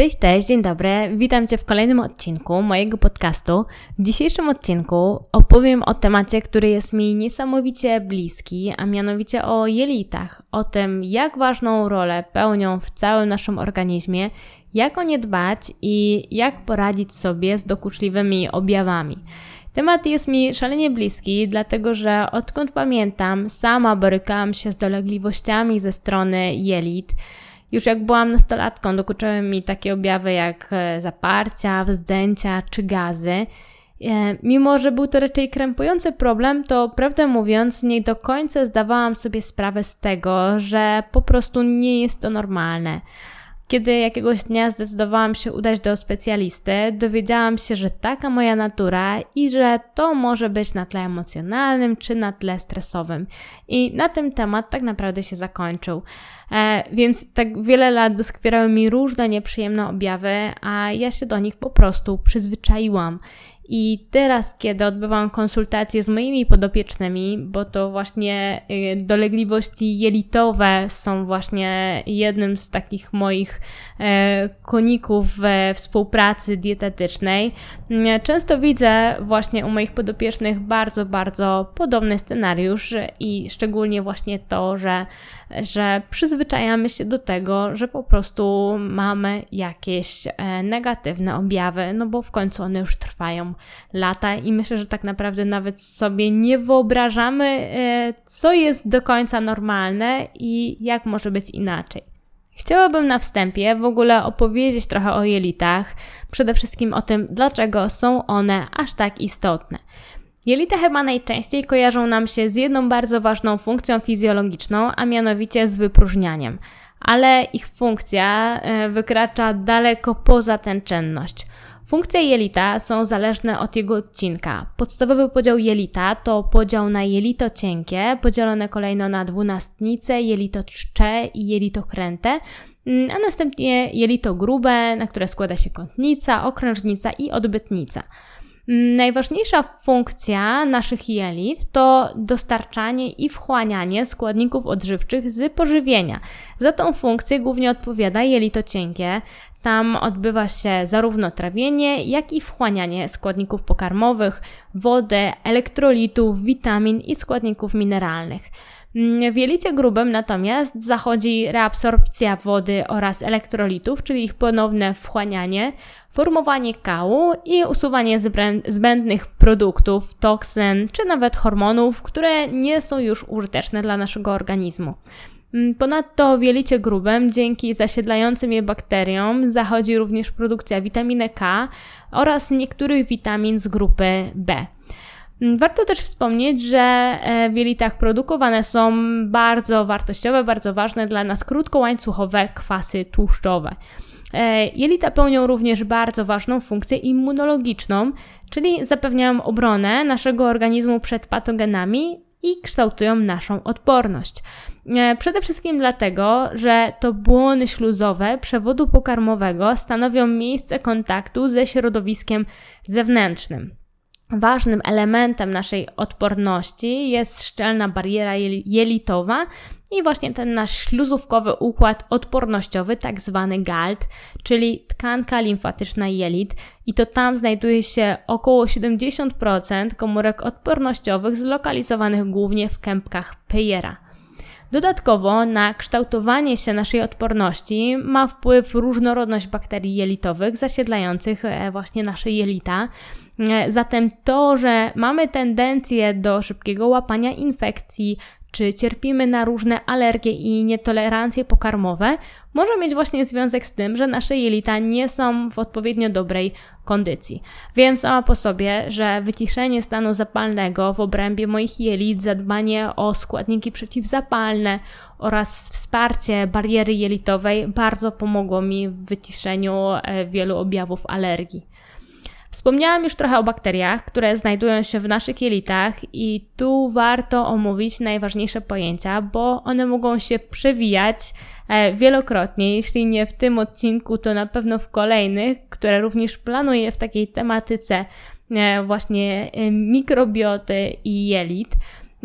Cześć, cześć, dzień dobry. Witam Cię w kolejnym odcinku mojego podcastu. W dzisiejszym odcinku opowiem o temacie, który jest mi niesamowicie bliski, a mianowicie o jelitach, o tym, jak ważną rolę pełnią w całym naszym organizmie, jak o nie dbać i jak poradzić sobie z dokuczliwymi objawami. Temat jest mi szalenie bliski, dlatego że odkąd pamiętam, sama borykałam się z dolegliwościami ze strony jelit. Już jak byłam nastolatką, dokuczały mi takie objawy jak e, zaparcia, wzdęcia czy gazy. E, mimo, że był to raczej krępujący problem, to prawdę mówiąc, nie do końca zdawałam sobie sprawę z tego, że po prostu nie jest to normalne. Kiedy jakiegoś dnia zdecydowałam się udać do specjalisty, dowiedziałam się, że taka moja natura i że to może być na tle emocjonalnym czy na tle stresowym. I na tym temat tak naprawdę się zakończył. E, więc tak wiele lat doskwierały mi różne nieprzyjemne objawy, a ja się do nich po prostu przyzwyczaiłam. I teraz, kiedy odbywam konsultacje z moimi podopiecznymi, bo to właśnie y, dolegliwości jelitowe są właśnie jednym z takich moich e, koników współpracy dietetycznej, często widzę właśnie u moich podopiecznych bardzo, bardzo podobny scenariusz i szczególnie właśnie to, że, że przyzwyczajamy się do tego, że po prostu mamy jakieś e, negatywne objawy, no bo w końcu one już trwają lata i myślę, że tak naprawdę nawet sobie nie wyobrażamy, e, co jest do końca normalne i jak może być inaczej. Chciałabym na wstępie w ogóle opowiedzieć trochę o jelitach, przede wszystkim o tym, dlaczego są one aż tak istotne. Jelita chyba najczęściej kojarzą nam się z jedną bardzo ważną funkcją fizjologiczną, a mianowicie z wypróżnianiem. Ale ich funkcja e, wykracza daleko poza tę czynność. Funkcje jelita są zależne od jego odcinka. Podstawowy podział jelita to podział na jelito cienkie, podzielone kolejno na dwunastnice, jelito czcze i jelito kręte, mm, a następnie jelito grube, na które składa się kątnica, okrężnica i odbytnica. Najważniejsza funkcja naszych jelit to dostarczanie i wchłanianie składników odżywczych z pożywienia. Za tą funkcję głównie odpowiada jelito cienkie. Tam odbywa się zarówno trawienie, jak i wchłanianie składników pokarmowych, wody, elektrolitów, witamin i składników mineralnych. W jelicie grubym natomiast zachodzi reabsorpcja wody oraz elektrolitów, czyli ich ponowne wchłanianie, formowanie kału i usuwanie zbędnych produktów, toksyn czy nawet hormonów, które nie są już użyteczne dla naszego organizmu. Ponadto w jelicie grubym dzięki zasiedlającym je bakteriom zachodzi również produkcja witaminy K oraz niektórych witamin z grupy B. Mm, warto też wspomnieć, że e, w jelitach produkowane są bardzo wartościowe, bardzo ważne dla nas krótkołańcuchowe kwasy tłuszczowe. E, jelita pełnią również bardzo ważną funkcję immunologiczną, czyli zapewniają obronę naszego organizmu przed patogenami i kształtują naszą odporność. E, przede wszystkim dlatego, że to błony śluzowe przewodu pokarmowego stanowią miejsce kontaktu ze środowiskiem zewnętrznym. Ważnym elementem naszej odporności jest szczelna bariera jelitowa i właśnie ten nasz śluzówkowy układ odpornościowy, tak zwany GALT, czyli tkanka limfatyczna jelit, i to tam znajduje się około 70% komórek odpornościowych zlokalizowanych głównie w kępkach Peyera. Dodatkowo na kształtowanie się naszej odporności ma wpływ różnorodność bakterii jelitowych zasiedlających e, właśnie nasze jelita. E, zatem to, że mamy tendencję do szybkiego łapania infekcji, czy cierpimy na różne alergie i nietolerancje pokarmowe, może mieć właśnie związek z tym, że nasze jelita nie są w odpowiednio dobrej kondycji. Wiem sama po sobie, że wyciszenie stanu zapalnego w obrębie moich jelit, zadbanie o składniki przeciwzapalne oraz wsparcie bariery jelitowej bardzo pomogło mi w wyciszeniu e, wielu objawów alergii. Wspomniałam już trochę o bakteriach, które znajdują się w naszych jelitach, i tu warto omówić najważniejsze pojęcia, bo one mogą się przewijać e, wielokrotnie. Jeśli nie w tym odcinku, to na pewno w kolejnych, które również planuję w takiej tematyce e, właśnie e, mikrobioty i jelit.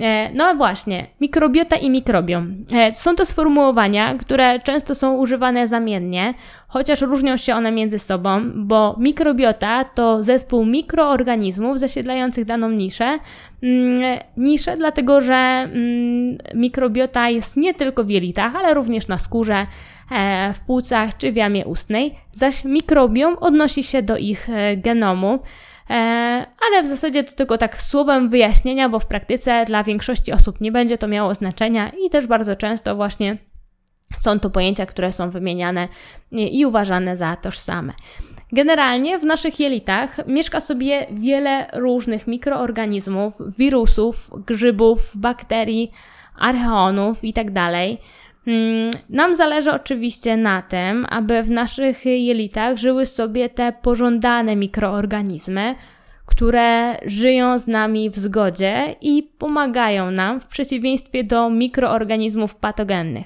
E, no właśnie, mikrobiota i mikrobiom. E, są to sformułowania, które często są używane zamiennie, chociaż różnią się one między sobą, bo mikrobiota to zespół mikroorganizmów zasiedlających daną niszę. Mm, niszę, dlatego że mm, mikrobiota jest nie tylko w jelitach, ale również na skórze, e, w płucach czy w jamie ustnej, zaś mikrobiom odnosi się do ich genomu. E, ale w zasadzie to tylko tak słowem wyjaśnienia, bo w praktyce dla większości osób nie będzie to miało znaczenia i też bardzo często właśnie są to pojęcia, które są wymieniane i uważane za tożsame. Generalnie w naszych jelitach mieszka sobie wiele różnych mikroorganizmów, wirusów, grzybów, bakterii, archeonów itd. Mm, nam zależy oczywiście na tym, aby w naszych jelitach żyły sobie te pożądane mikroorganizmy, które żyją z nami w zgodzie i pomagają nam w przeciwieństwie do mikroorganizmów patogennych.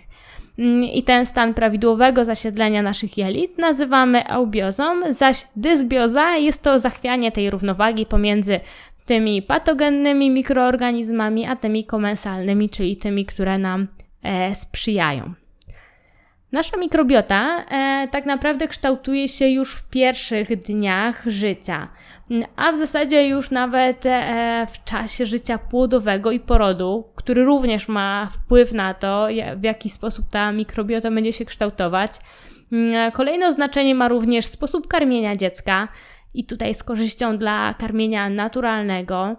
Mm, I ten stan prawidłowego zasiedlenia naszych jelit nazywamy eubiozą, zaś dysbioza jest to zachwianie tej równowagi pomiędzy tymi patogennymi mikroorganizmami, a tymi komensalnymi, czyli tymi, które nam sprzyjają. Nasza mikrobiota e, tak naprawdę kształtuje się już w pierwszych dniach życia, a w zasadzie już nawet e, w czasie życia płodowego i porodu, który również ma wpływ na to, w jaki sposób ta mikrobiota będzie się kształtować. Mm, kolejne znaczenie ma również sposób karmienia dziecka, i tutaj z korzyścią dla karmienia naturalnego.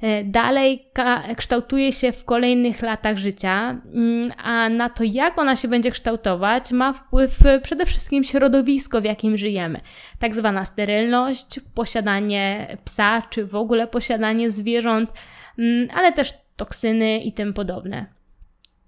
E, dalej kształtuje się w kolejnych latach życia, mm, a na to, jak ona się będzie kształtować, ma wpływ przede wszystkim środowisko, w jakim żyjemy. Tak zwana sterylność, posiadanie psa, czy w ogóle posiadanie zwierząt, mm, ale też toksyny i tym podobne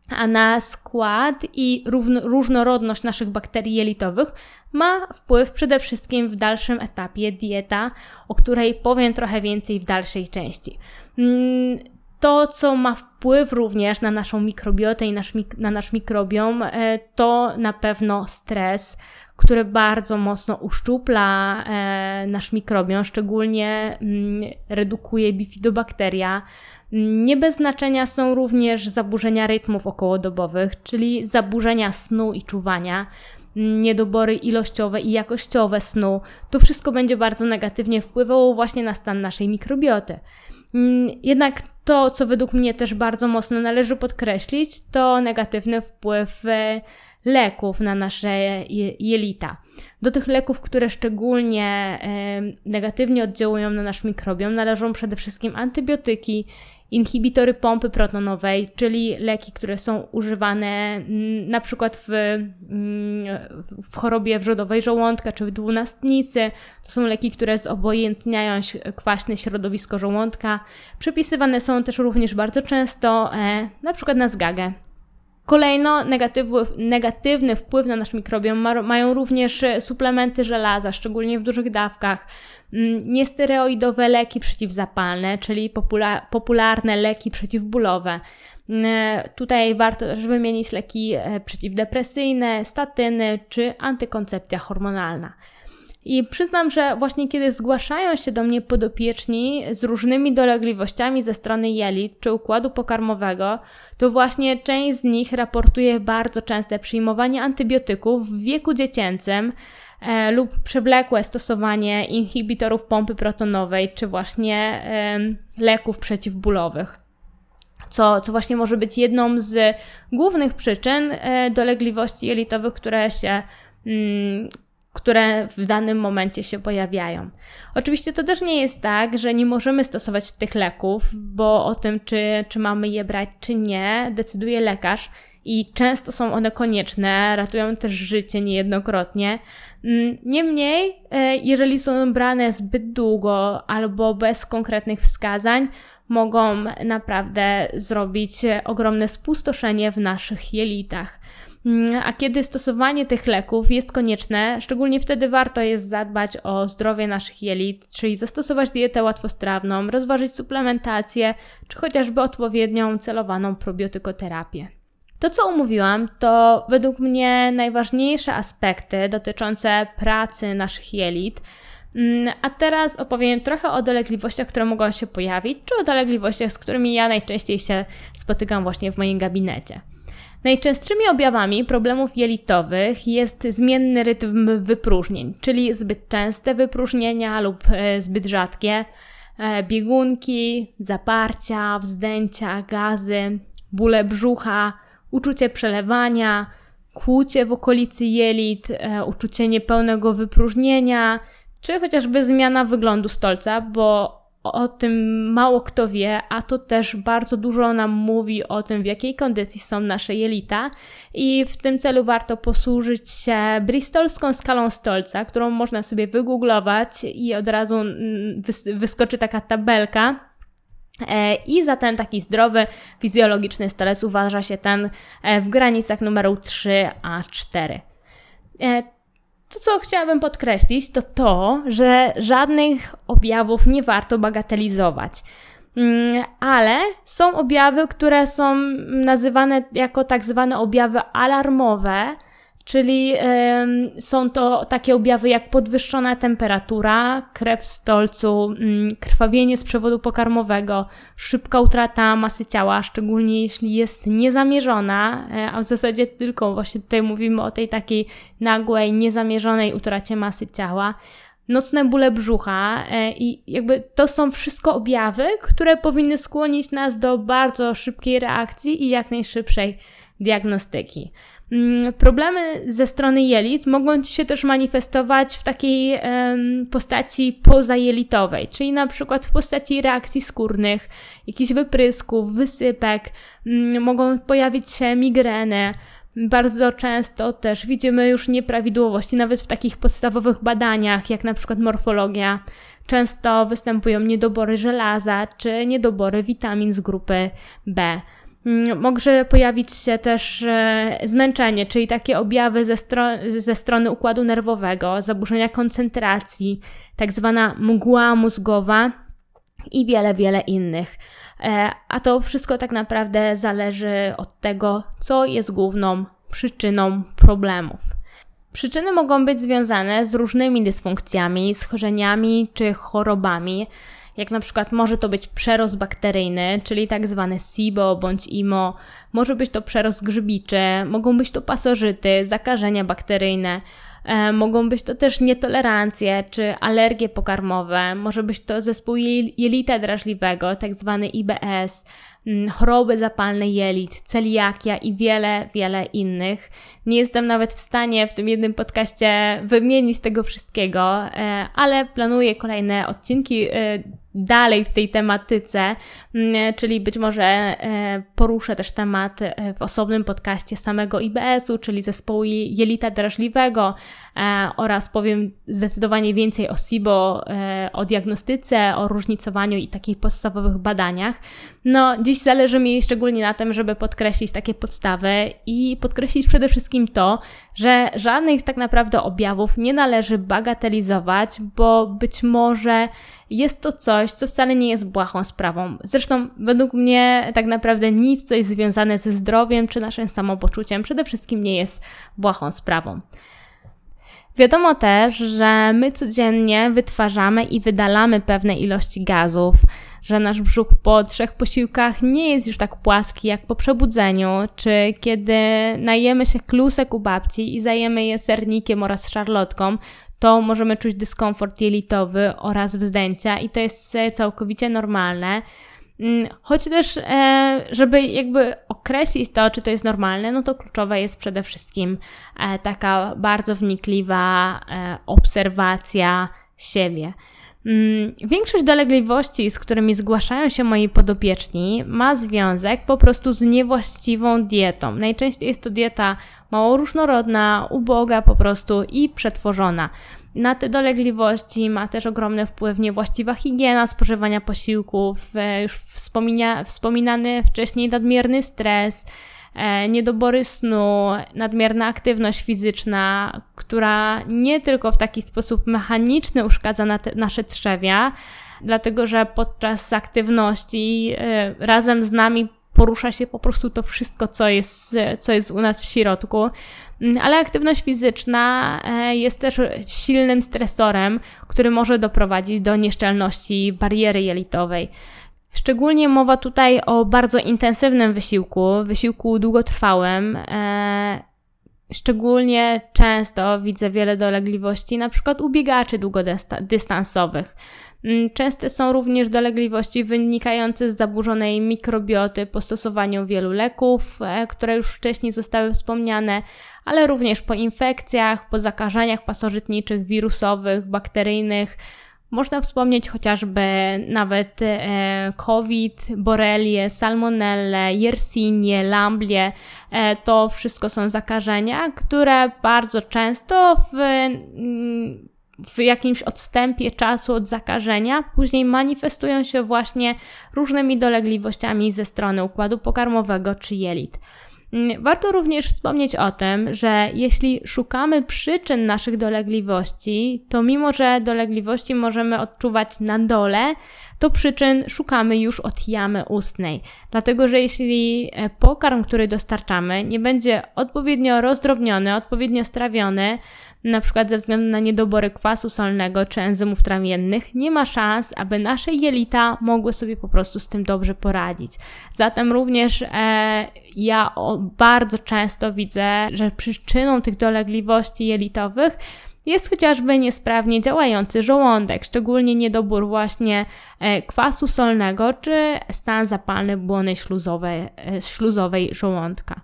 a na skład i różnorodność naszych bakterii jelitowych ma wpływ przede wszystkim w dalszym etapie dieta, o której powiem trochę więcej w dalszej części. Mm, to, co ma wpływ również na naszą mikrobiotę i nasz, na nasz mikrobiom, e, to na pewno stres, który bardzo mocno uszczupla e, nasz mikrobiom, szczególnie mm, redukuje bifidobakteria. Nie bez znaczenia są również zaburzenia rytmów okołodobowych, czyli zaburzenia snu i czuwania, niedobory ilościowe i jakościowe snu. To wszystko będzie bardzo negatywnie wpływało właśnie na stan naszej mikrobioty. Mm, jednak to, co według mnie też bardzo mocno należy podkreślić, to negatywny wpływ e, leków na nasze jelita. Do tych leków, które szczególnie e, negatywnie oddziałują na nasz mikrobiom, należą przede wszystkim antybiotyki, inhibitory pompy protonowej, czyli leki, które są używane mm, na przykład w, mm, w chorobie wrzodowej żołądka czy w dwunastnicy. To są leki, które zobojętniają kwaśne środowisko żołądka. Przepisywane są też również bardzo często e, na przykład na zgagę. Kolejno negatywny wpływ na nasz mikrobiom ma, mają również e, suplementy żelaza, szczególnie w dużych dawkach, mm, niesteroidowe leki przeciwzapalne, czyli popula popularne leki przeciwbólowe. Mm, e, tutaj warto też wymienić leki e, przeciwdepresyjne, statyny czy antykoncepcja hormonalna. I przyznam, że właśnie kiedy zgłaszają się do mnie podopieczni z różnymi dolegliwościami ze strony jelit czy układu pokarmowego, to właśnie część z nich raportuje bardzo częste przyjmowanie antybiotyków w wieku dziecięcym e, lub przewlekłe stosowanie inhibitorów pompy protonowej czy właśnie e, leków przeciwbólowych. Co, co właśnie może być jedną z głównych przyczyn e, dolegliwości jelitowych, które się mm, które w danym momencie się pojawiają. Oczywiście to też nie jest tak, że nie możemy stosować tych leków, bo o tym, czy, czy mamy je brać, czy nie, decyduje lekarz i często są one konieczne, ratują też życie niejednokrotnie. Mm, niemniej, e, jeżeli są brane zbyt długo albo bez konkretnych wskazań, mogą naprawdę zrobić ogromne spustoszenie w naszych jelitach. Mm, a kiedy stosowanie tych leków jest konieczne, szczególnie wtedy warto jest zadbać o zdrowie naszych jelit, czyli zastosować dietę łatwostrawną, rozważyć suplementację, czy chociażby odpowiednią celowaną probiotykoterapię. To, co omówiłam, to według mnie najważniejsze aspekty dotyczące pracy naszych jelit. Mm, a teraz opowiem trochę o dolegliwościach, które mogą się pojawić, czy o dolegliwościach, z którymi ja najczęściej się spotykam właśnie w moim gabinecie. Najczęstszymi objawami problemów jelitowych jest zmienny rytm wypróżnień, czyli zbyt częste wypróżnienia lub e, zbyt rzadkie, e, biegunki, zaparcia, wzdęcia, gazy, bóle brzucha, uczucie przelewania, kłucie w okolicy jelit, e, uczucie niepełnego wypróżnienia, czy chociażby zmiana wyglądu stolca, bo o tym mało kto wie, a to też bardzo dużo nam mówi o tym, w jakiej kondycji są nasze jelita. I w tym celu warto posłużyć się bristolską skalą stolca, którą można sobie wygooglować i od razu mm, wyskoczy taka tabelka. E, I za ten taki zdrowy fizjologiczny stolec uważa się ten e, w granicach numeru 3 a 4. To, co chciałabym podkreślić, to to, że żadnych objawów nie warto bagatelizować. Mm, ale są objawy, które są nazywane jako tak zwane objawy alarmowe, Czyli y, są to takie objawy jak podwyższona temperatura, krew w stolcu, y, krwawienie z przewodu pokarmowego, szybka utrata masy ciała, szczególnie jeśli jest niezamierzona, y, a w zasadzie tylko właśnie tutaj mówimy o tej takiej nagłej, niezamierzonej utracie masy ciała nocne bóle brzucha e, i jakby to są wszystko objawy, które powinny skłonić nas do bardzo szybkiej reakcji i jak najszybszej diagnostyki. Mm, problemy ze strony jelit mogą się też manifestować w takiej postaci pozajelitowej, czyli na przykład w postaci reakcji skórnych, jakichś wyprysków, wysypek, um, mogą pojawić się migreny. Bardzo często też widzimy już nieprawidłowości, nawet w takich podstawowych badaniach, jak na przykład morfologia. Często występują niedobory żelaza czy niedobory witamin z grupy B. Mm, może pojawić się też e, zmęczenie, czyli takie objawy ze, stro ze strony układu nerwowego, zaburzenia koncentracji, tak zwana mgła mózgowa i wiele, wiele innych. E, a to wszystko tak naprawdę zależy od tego, co jest główną przyczyną problemów. Przyczyny mogą być związane z różnymi dysfunkcjami, schorzeniami czy chorobami jak na przykład może to być przerost bakteryjny, czyli tak zwane SIBO bądź IMO, może być to przerost grzybiczy, mogą być to pasożyty, zakażenia bakteryjne, e, mogą być to też nietolerancje czy alergie pokarmowe, może być to zespół jelita drażliwego, tak zwany IBS, choroby zapalne jelit, celiakia i wiele, wiele innych. Nie jestem nawet w stanie w tym jednym podcaście wymienić tego wszystkiego, e, ale planuję kolejne odcinki e, dalej w tej tematyce, mm, czyli być może e, poruszę też temat w osobnym podcaście samego IBS-u, czyli zespołu jelita drażliwego oraz powiem zdecydowanie więcej o SIBO, o diagnostyce, o różnicowaniu i takich podstawowych badaniach. No, dziś zależy mi szczególnie na tym, żeby podkreślić takie podstawy i podkreślić przede wszystkim to, że żadnych tak naprawdę objawów nie należy bagatelizować, bo być może jest to coś, co wcale nie jest błahą sprawą. Zresztą, według mnie, tak naprawdę nic, co jest związane ze zdrowiem czy naszym samopoczuciem, przede wszystkim nie jest błahą sprawą. Wiadomo też, że my codziennie wytwarzamy i wydalamy pewne ilości gazów, że nasz brzuch po trzech posiłkach nie jest już tak płaski jak po przebudzeniu, czy kiedy najemy się klusek u babci i zajemy je sernikiem oraz szarlotką, to możemy czuć dyskomfort jelitowy oraz wzdęcia i to jest całkowicie normalne. Mm, choć też, e, żeby jakby określić to, czy to jest normalne, no to kluczowe jest przede wszystkim e, taka bardzo wnikliwa e, obserwacja siebie. Mm, większość dolegliwości, z którymi zgłaszają się moi podopieczni, ma związek po prostu z niewłaściwą dietą. Najczęściej jest to dieta mało różnorodna, uboga po prostu i przetworzona. Na te dolegliwości ma też ogromny wpływ niewłaściwa higiena spożywania posiłków, e, już wspominany wcześniej nadmierny stres, niedobory snu, nadmierna aktywność fizyczna, która nie tylko w taki sposób mechaniczny uszkadza na te, nasze trzewia, dlatego że podczas aktywności e, razem z nami porusza się po prostu to wszystko, co jest, co jest u nas w środku. Mm, ale aktywność fizyczna e, jest też silnym stresorem, który może doprowadzić do nieszczelności bariery jelitowej. Szczególnie mowa tutaj o bardzo intensywnym wysiłku, wysiłku długotrwałym. E, szczególnie często widzę wiele dolegliwości, na przykład u biegaczy długodystansowych. Mm, częste są również dolegliwości wynikające z zaburzonej mikrobioty po stosowaniu wielu leków, e, które już wcześniej zostały wspomniane, ale również po infekcjach, po zakażeniach pasożytniczych, wirusowych, bakteryjnych. Można wspomnieć chociażby nawet e, COVID, borelię, salmonellę, jersinię, lamblię. E, to wszystko są zakażenia, które bardzo często w mm, w jakimś odstępie czasu od zakażenia, później manifestują się właśnie różnymi dolegliwościami ze strony układu pokarmowego czy jelit. Mm, warto również wspomnieć o tym, że jeśli szukamy przyczyn naszych dolegliwości, to mimo że dolegliwości możemy odczuwać na dole, to przyczyn szukamy już od jamy ustnej. Dlatego, że jeśli e, pokarm, który dostarczamy, nie będzie odpowiednio rozdrobniony, odpowiednio strawiony, przykład ze względu na niedobory kwasu solnego czy enzymów trawiennych, nie ma szans, aby nasze jelita mogły sobie po prostu z tym dobrze poradzić. Zatem również e, ja o, bardzo często widzę, że przyczyną tych dolegliwości jelitowych jest chociażby niesprawnie działający żołądek, szczególnie niedobór właśnie e, kwasu solnego czy stan zapalny błony śluzowej, e, śluzowej żołądka.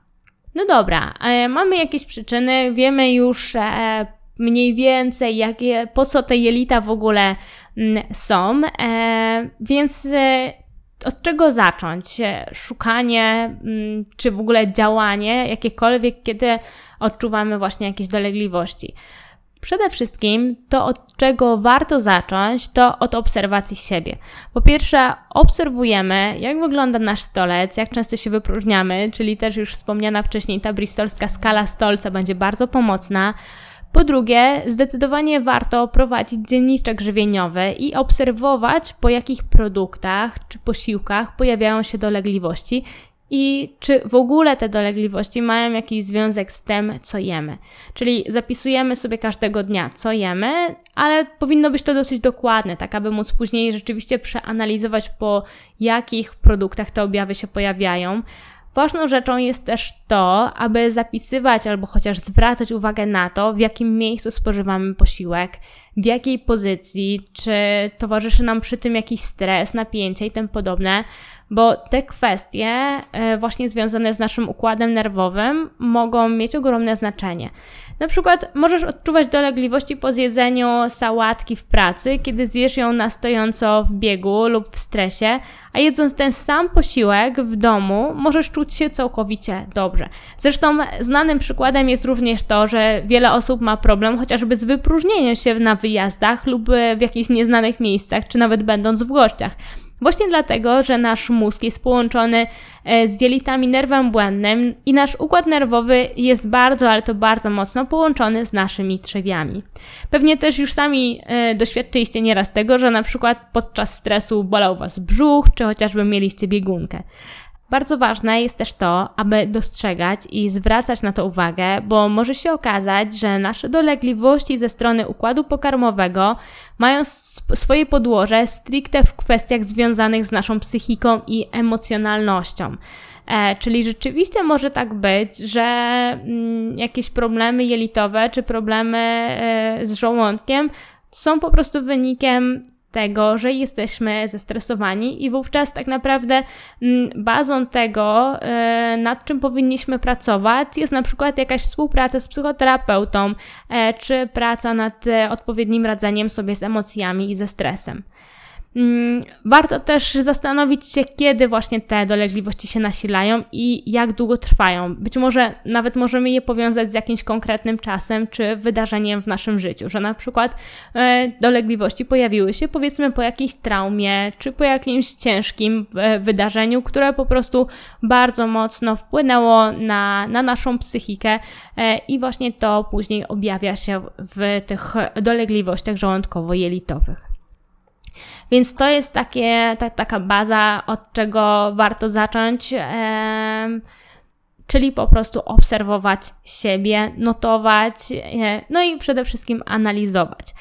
No dobra, e, mamy jakieś przyczyny, wiemy już e, mniej więcej, jakie, po co te jelita w ogóle m, mm, są, e, więc e, od czego zacząć? E, szukanie, m, mm, czy w ogóle działanie jakiekolwiek, kiedy odczuwamy właśnie jakieś dolegliwości. Przede wszystkim to, od czego warto zacząć, to od obserwacji siebie. Po pierwsze, obserwujemy, jak wygląda nasz stolec, jak często się wypróżniamy, czyli też już wspomniana wcześniej ta bristolska skala stolca będzie bardzo pomocna. Po drugie, zdecydowanie warto prowadzić dzienniczek żywieniowy i obserwować, po jakich produktach czy posiłkach pojawiają się dolegliwości i czy w ogóle te dolegliwości mają jakiś związek z tym, co jemy. Czyli zapisujemy sobie każdego dnia, co jemy, ale powinno być to dosyć dokładne, tak aby móc później rzeczywiście przeanalizować, po jakich produktach te objawy się pojawiają. Ważną rzeczą jest też to, aby zapisywać albo chociaż zwracać uwagę na to, w jakim miejscu spożywamy posiłek, w jakiej pozycji, czy towarzyszy nam przy tym jakiś stres, napięcie i tym podobne, bo te kwestie e, właśnie związane z naszym układem nerwowym mogą mieć ogromne znaczenie. Na przykład możesz odczuwać dolegliwości po zjedzeniu sałatki w pracy, kiedy zjesz ją na stojąco w biegu lub w stresie, a jedząc ten sam posiłek w domu możesz czuć się całkowicie dobrze. Zresztą znanym przykładem jest również to, że wiele osób ma problem chociażby z wypróżnieniem się na wyjazdach lub w jakichś nieznanych miejscach, czy nawet będąc w gościach. Właśnie dlatego, że nasz mózg jest połączony e, z jelitami nerwem błędnym i nasz układ nerwowy jest bardzo, ale to bardzo mocno połączony z naszymi trzewiami. Pewnie też już sami e, doświadczyliście nieraz tego, że na przykład podczas stresu bolał Was brzuch, czy chociażby mieliście biegunkę. Bardzo ważne jest też to, aby dostrzegać i zwracać na to uwagę, bo może się okazać, że nasze dolegliwości ze strony układu pokarmowego mają swoje podłoże stricte w kwestiach związanych z naszą psychiką i emocjonalnością. E, czyli rzeczywiście może tak być, że mm, jakieś problemy jelitowe czy problemy e, z żołądkiem są po prostu wynikiem tego, że jesteśmy zestresowani i wówczas tak naprawdę mm, bazą tego, e, nad czym powinniśmy pracować, jest na przykład jakaś współpraca z psychoterapeutą, e, czy praca nad e, odpowiednim radzeniem sobie z emocjami i ze stresem. Mm, warto też zastanowić się, kiedy właśnie te dolegliwości się nasilają i jak długo trwają. Być może nawet możemy je powiązać z jakimś konkretnym czasem czy wydarzeniem w naszym życiu, że na przykład e, dolegliwości pojawiły się powiedzmy po jakiejś traumie czy po jakimś ciężkim e, wydarzeniu, które po prostu bardzo mocno wpłynęło na, na naszą psychikę e, i właśnie to później objawia się w tych dolegliwościach żołądkowo-jelitowych. Więc to jest takie, ta, taka baza, od czego warto zacząć. czyli po prostu obserwować siebie, notować, no i przede wszystkim analizować.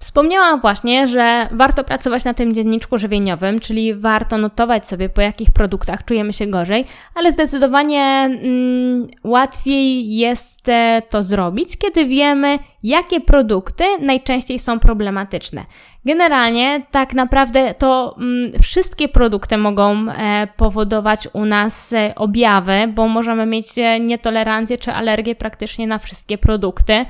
Wspomniałam właśnie, że warto pracować na tym dzienniczku żywieniowym, czyli warto notować sobie, po jakich produktach czujemy się gorzej, ale zdecydowanie mm, łatwiej jest e, to zrobić, kiedy wiemy, jakie produkty najczęściej są problematyczne. Generalnie tak naprawdę to mm, wszystkie produkty mogą e, powodować u nas e, objawy, bo możemy mieć e, nietolerancję czy alergię praktycznie na wszystkie produkty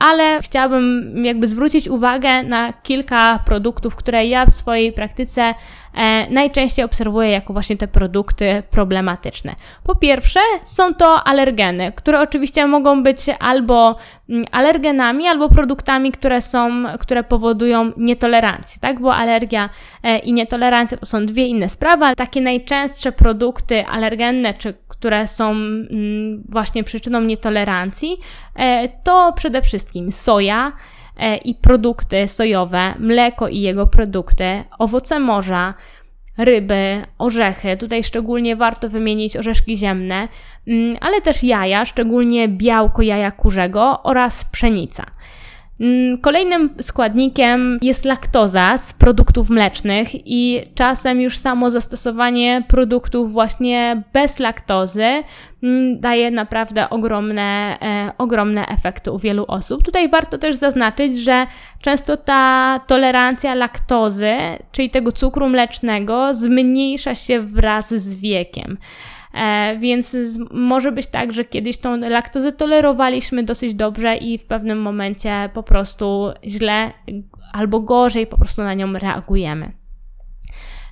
ale chciałabym jakby zwrócić uwagę na kilka produktów, które ja w swojej praktyce e, najczęściej obserwuję jako właśnie te produkty problematyczne. Po pierwsze, są to alergeny, które oczywiście mogą być albo mm, alergenami, albo produktami, które są, które powodują nietolerancję, tak? Bo alergia e, i nietolerancja to są dwie inne sprawy, ale takie najczęstsze produkty alergenne, czy które są mm, właśnie przyczyną nietolerancji, e, to przede wszystkim soja, e, i produkty sojowe, mleko i jego produkty, owoce morza, ryby, orzechy. Tutaj szczególnie warto wymienić orzeszki ziemne, mm, ale też jaja, szczególnie białko jaja kurzego oraz pszenica. Mm, kolejnym składnikiem jest laktoza z produktów mlecznych i czasem już samo zastosowanie produktów właśnie bez laktozy mm, daje naprawdę ogromne, e, ogromne efekty u wielu osób. Tutaj warto też zaznaczyć, że często ta tolerancja laktozy, czyli tego cukru mlecznego, zmniejsza się wraz z wiekiem. E, więc może być tak, że kiedyś tą laktozę tolerowaliśmy dosyć dobrze i w pewnym momencie po prostu źle albo gorzej po prostu na nią reagujemy.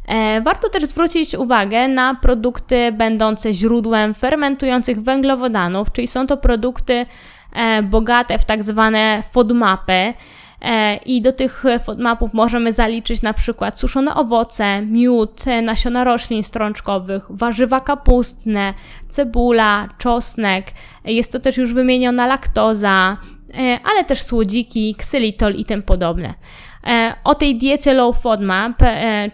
E, warto też zwrócić uwagę na produkty będące źródłem fermentujących węglowodanów, czyli są to produkty e, bogate w tak zwane FODMAPy. E, I do tych FODMAPów możemy zaliczyć na przykład suszone owoce, miód, nasiona roślin strączkowych, warzywa kapustne, cebula, czosnek. Jest to też już wymieniona laktoza, e, ale też słodziki, ksylitol i tym podobne. E, o tej diecie low FODMAP,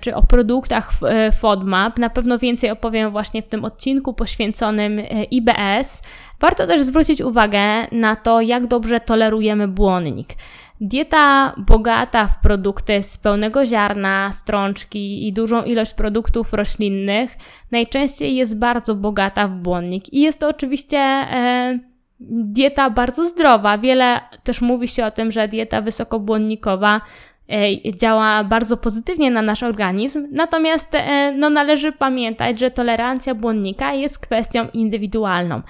czy o produktach FODMAP na pewno więcej opowiem właśnie w tym odcinku poświęconym IBS. Warto też zwrócić uwagę na to, jak dobrze tolerujemy błonnik. Dieta bogata w produkty z pełnego ziarna, strączki i dużą ilość produktów roślinnych najczęściej jest bardzo bogata w błonnik. I jest to oczywiście e, dieta bardzo zdrowa. Wiele też mówi się o tym, że dieta wysokobłonnikowa e, działa bardzo pozytywnie na nasz organizm. Natomiast e, no, należy pamiętać, że tolerancja błonnika jest kwestią indywidualną.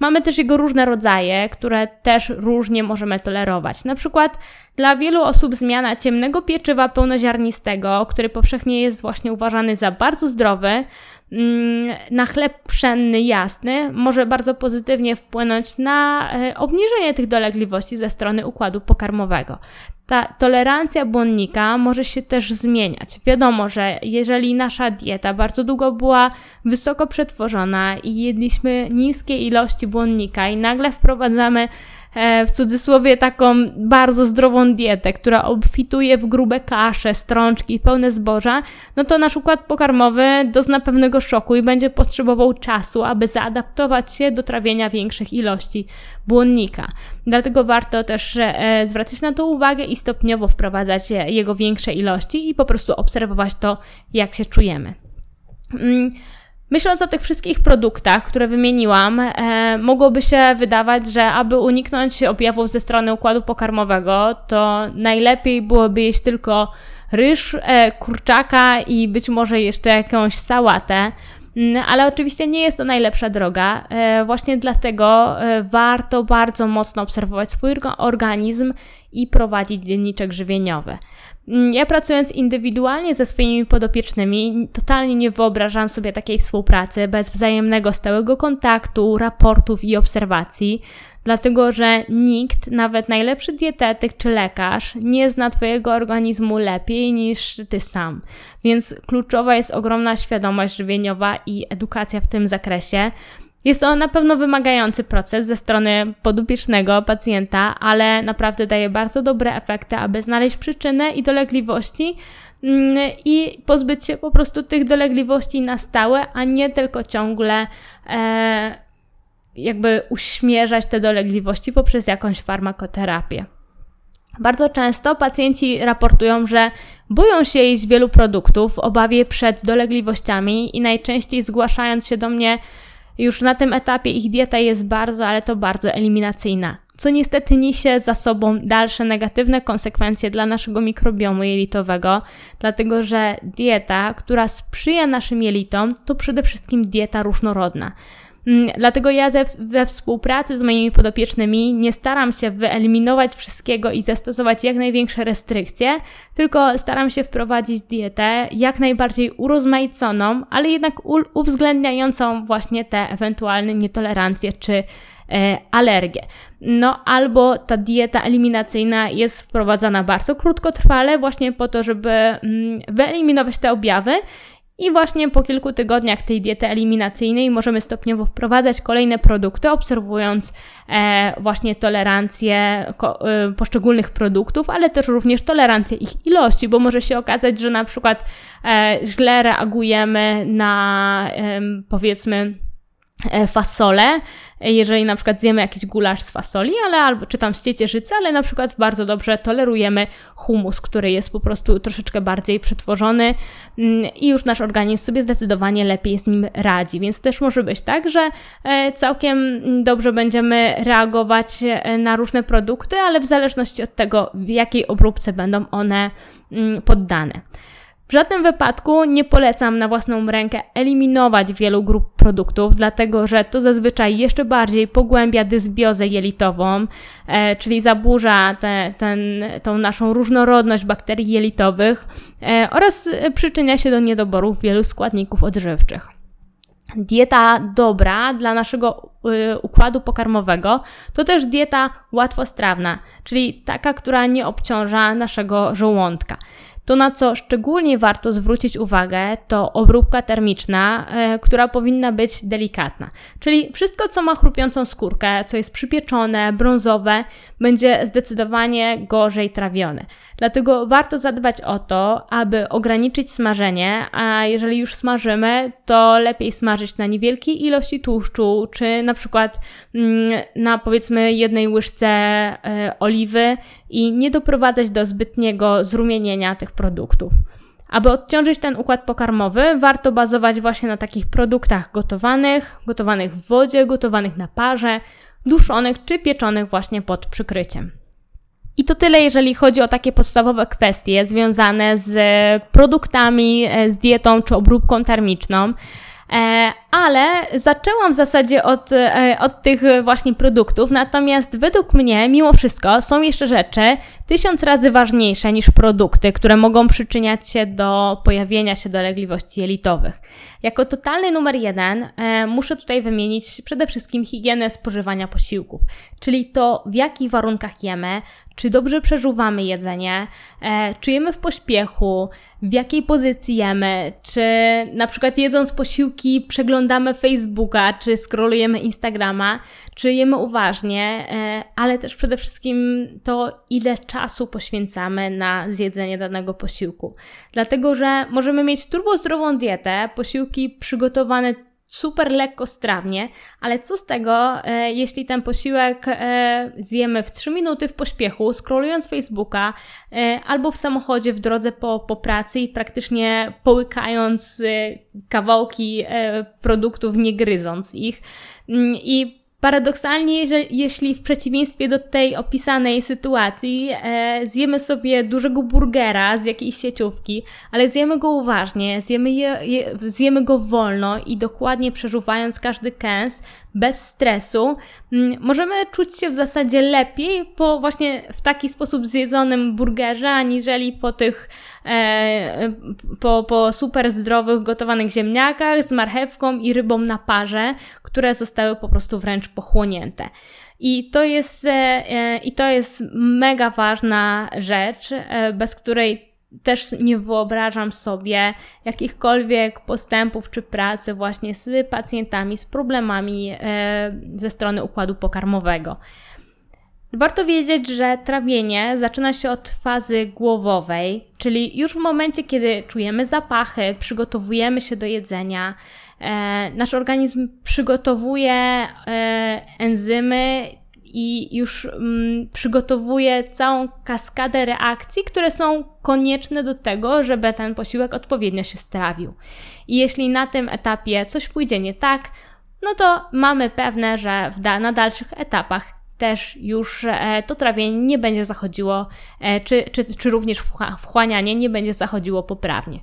Mamy też jego różne rodzaje, które też różnie możemy tolerować. Na przykład dla wielu osób zmiana ciemnego pieczywa pełnoziarnistego, który powszechnie jest właśnie uważany za bardzo zdrowy, na chleb pszenny jasny może bardzo pozytywnie wpłynąć na e, obniżenie tych dolegliwości ze strony układu pokarmowego. Ta tolerancja błonnika może się też zmieniać. Wiadomo, że jeżeli nasza dieta bardzo długo była wysoko przetworzona i jedliśmy niskie ilości błonnika i nagle wprowadzamy w cudzysłowie taką bardzo zdrową dietę, która obfituje w grube kasze, strączki pełne zboża, no to nasz układ pokarmowy dozna pewnego szoku i będzie potrzebował czasu, aby zaadaptować się do trawienia większych ilości błonnika. Dlatego warto też e, zwracać na to uwagę i stopniowo wprowadzać jego większe ilości i po prostu obserwować to, jak się czujemy. Myśląc o tych wszystkich produktach, które wymieniłam, e, mogłoby się wydawać, że aby uniknąć objawów ze strony układu pokarmowego, to najlepiej byłoby jeść tylko ryż, e, kurczaka i być może jeszcze jakąś sałatę. Mm, ale oczywiście nie jest to najlepsza droga. E, właśnie dlatego e, warto bardzo mocno obserwować swój organizm i prowadzić dzienniczek żywieniowy. Mm, ja pracując indywidualnie ze swoimi podopiecznymi, totalnie nie wyobrażam sobie takiej współpracy bez wzajemnego stałego kontaktu, raportów i obserwacji, dlatego że nikt, nawet najlepszy dietetyk czy lekarz, nie zna Twojego organizmu lepiej niż Ty sam. Więc kluczowa jest ogromna świadomość żywieniowa i edukacja w tym zakresie. Jest to na pewno wymagający proces ze strony podupiecznego pacjenta, ale naprawdę daje bardzo dobre efekty, aby znaleźć przyczynę i dolegliwości mm, i pozbyć się po prostu tych dolegliwości na stałe, a nie tylko ciągle e, jakby uśmierzać te dolegliwości poprzez jakąś farmakoterapię. Bardzo często pacjenci raportują, że boją się jeść wielu produktów w obawie przed dolegliwościami i najczęściej zgłaszając się do mnie już na tym etapie ich dieta jest bardzo, ale to bardzo eliminacyjna, co niestety niesie za sobą dalsze negatywne konsekwencje dla naszego mikrobiomu jelitowego, dlatego że dieta, która sprzyja naszym jelitom, to przede wszystkim dieta różnorodna. Mm, dlatego ja ze, we współpracy z moimi podopiecznymi nie staram się wyeliminować wszystkiego i zastosować jak największe restrykcje, tylko staram się wprowadzić dietę jak najbardziej urozmaiconą, ale jednak uwzględniającą właśnie te ewentualne nietolerancje czy e, alergie. No albo ta dieta eliminacyjna jest wprowadzana bardzo krótkotrwale, właśnie po to, żeby mm, wyeliminować te objawy i właśnie po kilku tygodniach tej diety eliminacyjnej możemy stopniowo wprowadzać kolejne produkty, obserwując e, właśnie tolerancję ko, e, poszczególnych produktów, ale też również tolerancję ich ilości, bo może się okazać, że na przykład e, źle reagujemy na powiedzmy E, fasole, jeżeli na przykład zjemy jakiś gulasz z fasoli, ale albo czy tam z ciecierzycy, ale na przykład bardzo dobrze tolerujemy humus, który jest po prostu troszeczkę bardziej przetworzony mm, i już nasz organizm sobie zdecydowanie lepiej z nim radzi. Więc też może być tak, że e, całkiem dobrze będziemy reagować e, na różne produkty, ale w zależności od tego, w jakiej obróbce będą one mm, poddane. W żadnym wypadku nie polecam na własną rękę eliminować wielu grup produktów, dlatego że to zazwyczaj jeszcze bardziej pogłębia dysbiozę jelitową, e, czyli zaburza te, ten, tą naszą różnorodność bakterii jelitowych e, oraz przyczynia się do niedoborów wielu składników odżywczych. Dieta dobra dla naszego y, układu pokarmowego to też dieta łatwostrawna, czyli taka, która nie obciąża naszego żołądka. To, na co szczególnie warto zwrócić uwagę, to obróbka termiczna, e, która powinna być delikatna. Czyli wszystko, co ma chrupiącą skórkę, co jest przypieczone, brązowe, będzie zdecydowanie gorzej trawione. Dlatego warto zadbać o to, aby ograniczyć smażenie, a jeżeli już smażymy, to lepiej smażyć na niewielkiej ilości tłuszczu, czy na przykład mm, na powiedzmy jednej łyżce e, oliwy i nie doprowadzać do zbytniego zrumienienia tych produktów. Aby odciążyć ten układ pokarmowy, warto bazować właśnie na takich produktach gotowanych, gotowanych w wodzie, gotowanych na parze, duszonych czy pieczonych właśnie pod przykryciem. I to tyle, jeżeli chodzi o takie podstawowe kwestie związane z produktami, z dietą czy obróbką termiczną. E, ale zaczęłam w zasadzie od, e, od tych właśnie produktów, natomiast według mnie, mimo wszystko, są jeszcze rzeczy tysiąc razy ważniejsze niż produkty, które mogą przyczyniać się do pojawienia się dolegliwości jelitowych. Jako totalny numer jeden e, muszę tutaj wymienić przede wszystkim higienę spożywania posiłków, czyli to w jakich warunkach jemy, czy dobrze przeżuwamy jedzenie, e, czy jemy w pośpiechu, w jakiej pozycji jemy, czy na przykład jedząc posiłki przeglądamy Facebooka, czy scrollujemy Instagrama, czy jemy uważnie, e, ale też przede wszystkim to, ile czasu poświęcamy na zjedzenie danego posiłku. Dlatego, że możemy mieć turbozdrową dietę, posiłki przygotowane super lekko strawnie, ale co z tego, e, jeśli ten posiłek e, zjemy w 3 minuty w pośpiechu, scrollując Facebooka e, albo w samochodzie w drodze po, po pracy i praktycznie połykając e, kawałki e, produktów, nie gryząc ich. Mm, I Paradoksalnie, że, jeśli w przeciwieństwie do tej opisanej sytuacji e, zjemy sobie dużego burgera z jakiejś sieciówki, ale zjemy go uważnie, zjemy, je, je, zjemy go wolno i dokładnie przeżuwając każdy kęs, bez stresu, mm, możemy czuć się w zasadzie lepiej po właśnie w taki sposób zjedzonym burgerze, aniżeli po tych e, po, po super zdrowych gotowanych ziemniakach z marchewką i rybą na parze, które zostały po prostu wręcz pochłonięte. I to jest, e, e, i to jest mega ważna rzecz, e, bez której też nie wyobrażam sobie jakichkolwiek postępów czy pracy właśnie z pacjentami z problemami e, ze strony układu pokarmowego. Warto wiedzieć, że trawienie zaczyna się od fazy głowowej, czyli już w momencie, kiedy czujemy zapachy, przygotowujemy się do jedzenia, e, nasz organizm przygotowuje e, enzymy i już mm, przygotowuje całą kaskadę reakcji, które są konieczne do tego, żeby ten posiłek odpowiednio się strawił. I jeśli na tym etapie coś pójdzie nie tak, no to mamy pewne, że da na dalszych etapach też już e, to trawienie nie będzie zachodziło, e, czy, czy, czy również wchłanianie nie będzie zachodziło poprawnie.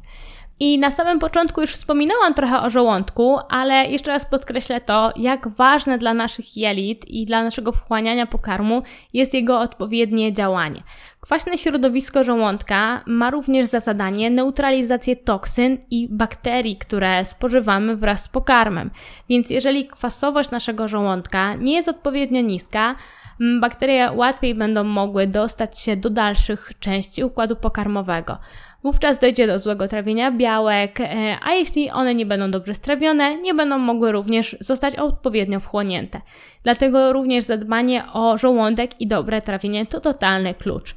I na samym początku już wspominałam trochę o żołądku, ale jeszcze raz podkreślę to, jak ważne dla naszych jelit i dla naszego wchłaniania pokarmu jest jego odpowiednie działanie. Kwaśne środowisko żołądka ma również za zadanie neutralizację toksyn i bakterii, które spożywamy wraz z pokarmem. Więc jeżeli kwasowość naszego żołądka nie jest odpowiednio niska, bakterie łatwiej będą mogły dostać się do dalszych części układu pokarmowego. Wówczas dojdzie do złego trawienia białek, e, a jeśli one nie będą dobrze strawione, nie będą mogły również zostać odpowiednio wchłonięte. Dlatego również zadbanie o żołądek i dobre trawienie to totalny klucz.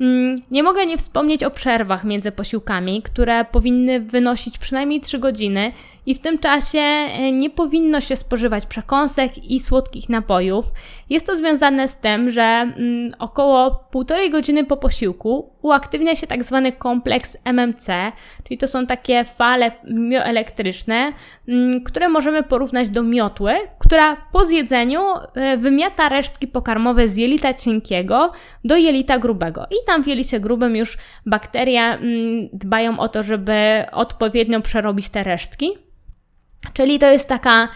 Mm, nie mogę nie wspomnieć o przerwach między posiłkami, które powinny wynosić przynajmniej 3 godziny i w tym czasie e, nie powinno się spożywać przekąsek i słodkich napojów. Jest to związane z tym, że mm, około 1,5 godziny po posiłku uaktywnia się tak zwany kompleks MMC, czyli to są takie fale mioelektryczne, mm, które możemy porównać do miotły, która po zjedzeniu e, wymiata resztki pokarmowe z jelita cienkiego do jelita grubego. I tam w jelicie grubym już bakterie mm, dbają o to, żeby odpowiednio przerobić te resztki. Czyli to jest taka,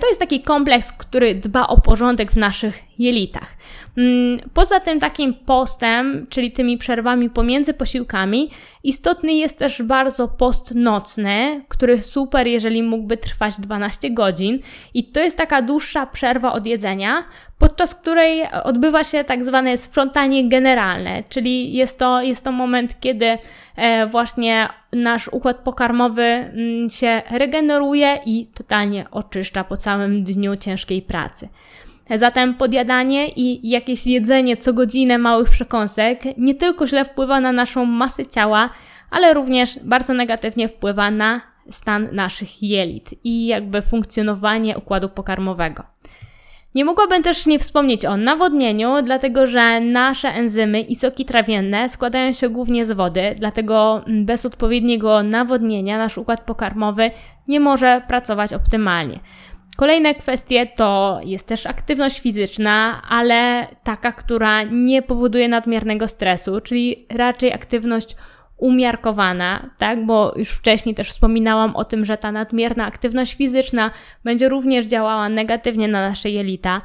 to jest taki kompleks, który dba o porządek w naszych jelitach. Mm, poza tym takim postem, czyli tymi przerwami pomiędzy posiłkami, istotny jest też bardzo post nocny, który super, jeżeli mógłby trwać 12 godzin. I to jest taka dłuższa przerwa od jedzenia, podczas której odbywa się tak zwane sprzątanie generalne, czyli jest to, jest to moment, kiedy e, właśnie nasz układ pokarmowy mm, się regeneruje i totalnie oczyszcza po całym dniu ciężkiej pracy. Zatem podjadanie i jakieś jedzenie co godzinę małych przekąsek nie tylko źle wpływa na naszą masę ciała, ale również bardzo negatywnie wpływa na stan naszych jelit i jakby funkcjonowanie układu pokarmowego. Nie mogłabym też nie wspomnieć o nawodnieniu, dlatego że nasze enzymy i soki trawienne składają się głównie z wody, dlatego bez odpowiedniego nawodnienia nasz układ pokarmowy nie może pracować optymalnie. Kolejne kwestie to jest też aktywność fizyczna, ale taka, która nie powoduje nadmiernego stresu, czyli raczej aktywność umiarkowana, tak? Bo już wcześniej też wspominałam o tym, że ta nadmierna aktywność fizyczna będzie również działała negatywnie na nasze jelita.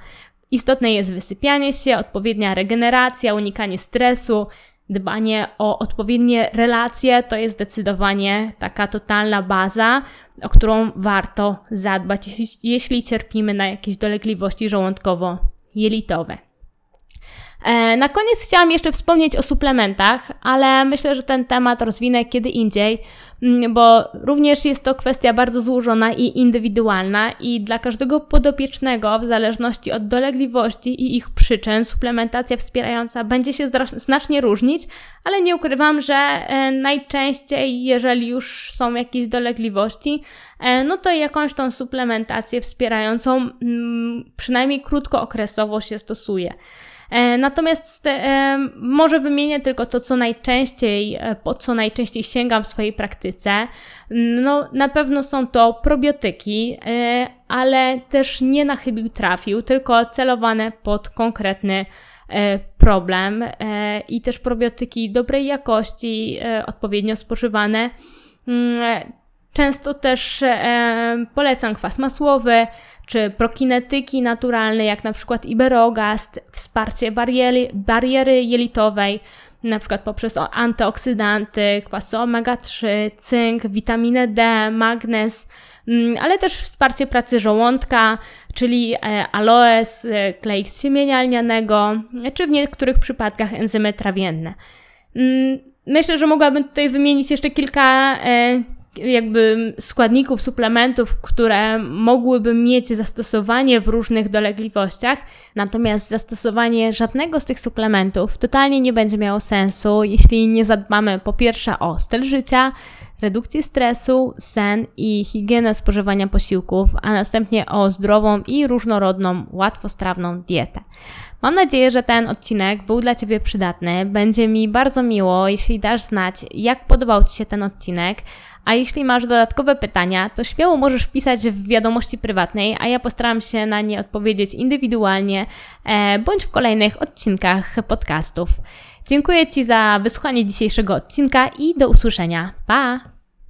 Istotne jest wysypianie się, odpowiednia regeneracja, unikanie stresu, dbanie o odpowiednie relacje to jest zdecydowanie taka totalna baza, o którą warto zadbać, jeśli, cierpimy na jakieś dolegliwości żołądkowo-jelitowe. E, na koniec chciałam jeszcze wspomnieć o suplementach, ale myślę, że ten temat rozwinę kiedy indziej, mm, bo również jest to kwestia bardzo złożona i indywidualna i dla każdego podopiecznego, w zależności od dolegliwości i ich przyczyn, suplementacja wspierająca będzie się znacznie różnić, ale nie ukrywam, że e, najczęściej, jeżeli już są jakieś dolegliwości, e, no to jakąś tą suplementację wspierającą mm, przynajmniej krótkookresowo się stosuje. E, natomiast e, może wymienię tylko to, co najczęściej, e, po co najczęściej sięgam w swojej praktyce. Mm, no, na pewno są to probiotyki, ale też nie na chybił trafił, tylko celowane pod konkretny problem i też probiotyki dobrej jakości, odpowiednio spożywane. Często też e, polecam kwas masłowy, czy prokinetyki naturalne, jak na przykład iberogast, wsparcie bariery, bariery jelitowej, na przykład poprzez antyoksydanty, kwasy omega-3, cynk, witaminę D, magnez, mm, ale też wsparcie pracy żołądka, czyli e, aloes, e, klej z siemienia lnianego, czy w niektórych przypadkach enzymy trawienne. Mm, myślę, że mogłabym tutaj wymienić jeszcze kilka e, jakby składników, suplementów, które mogłyby mieć zastosowanie w różnych dolegliwościach, natomiast zastosowanie żadnego z tych suplementów totalnie nie będzie miało sensu, jeśli nie zadbamy po pierwsze o styl życia, redukcję stresu, sen i higienę spożywania posiłków, a następnie o zdrową i różnorodną, łatwostrawną dietę. Mam nadzieję, że ten odcinek był dla Ciebie przydatny. Będzie mi bardzo miło, jeśli dasz znać, jak podobał Ci się ten odcinek. A jeśli masz dodatkowe pytania, to śmiało możesz wpisać w wiadomości prywatnej, a ja postaram się na nie odpowiedzieć indywidualnie e, bądź w kolejnych odcinkach podcastów. Dziękuję Ci za wysłuchanie dzisiejszego odcinka i do usłyszenia. Pa!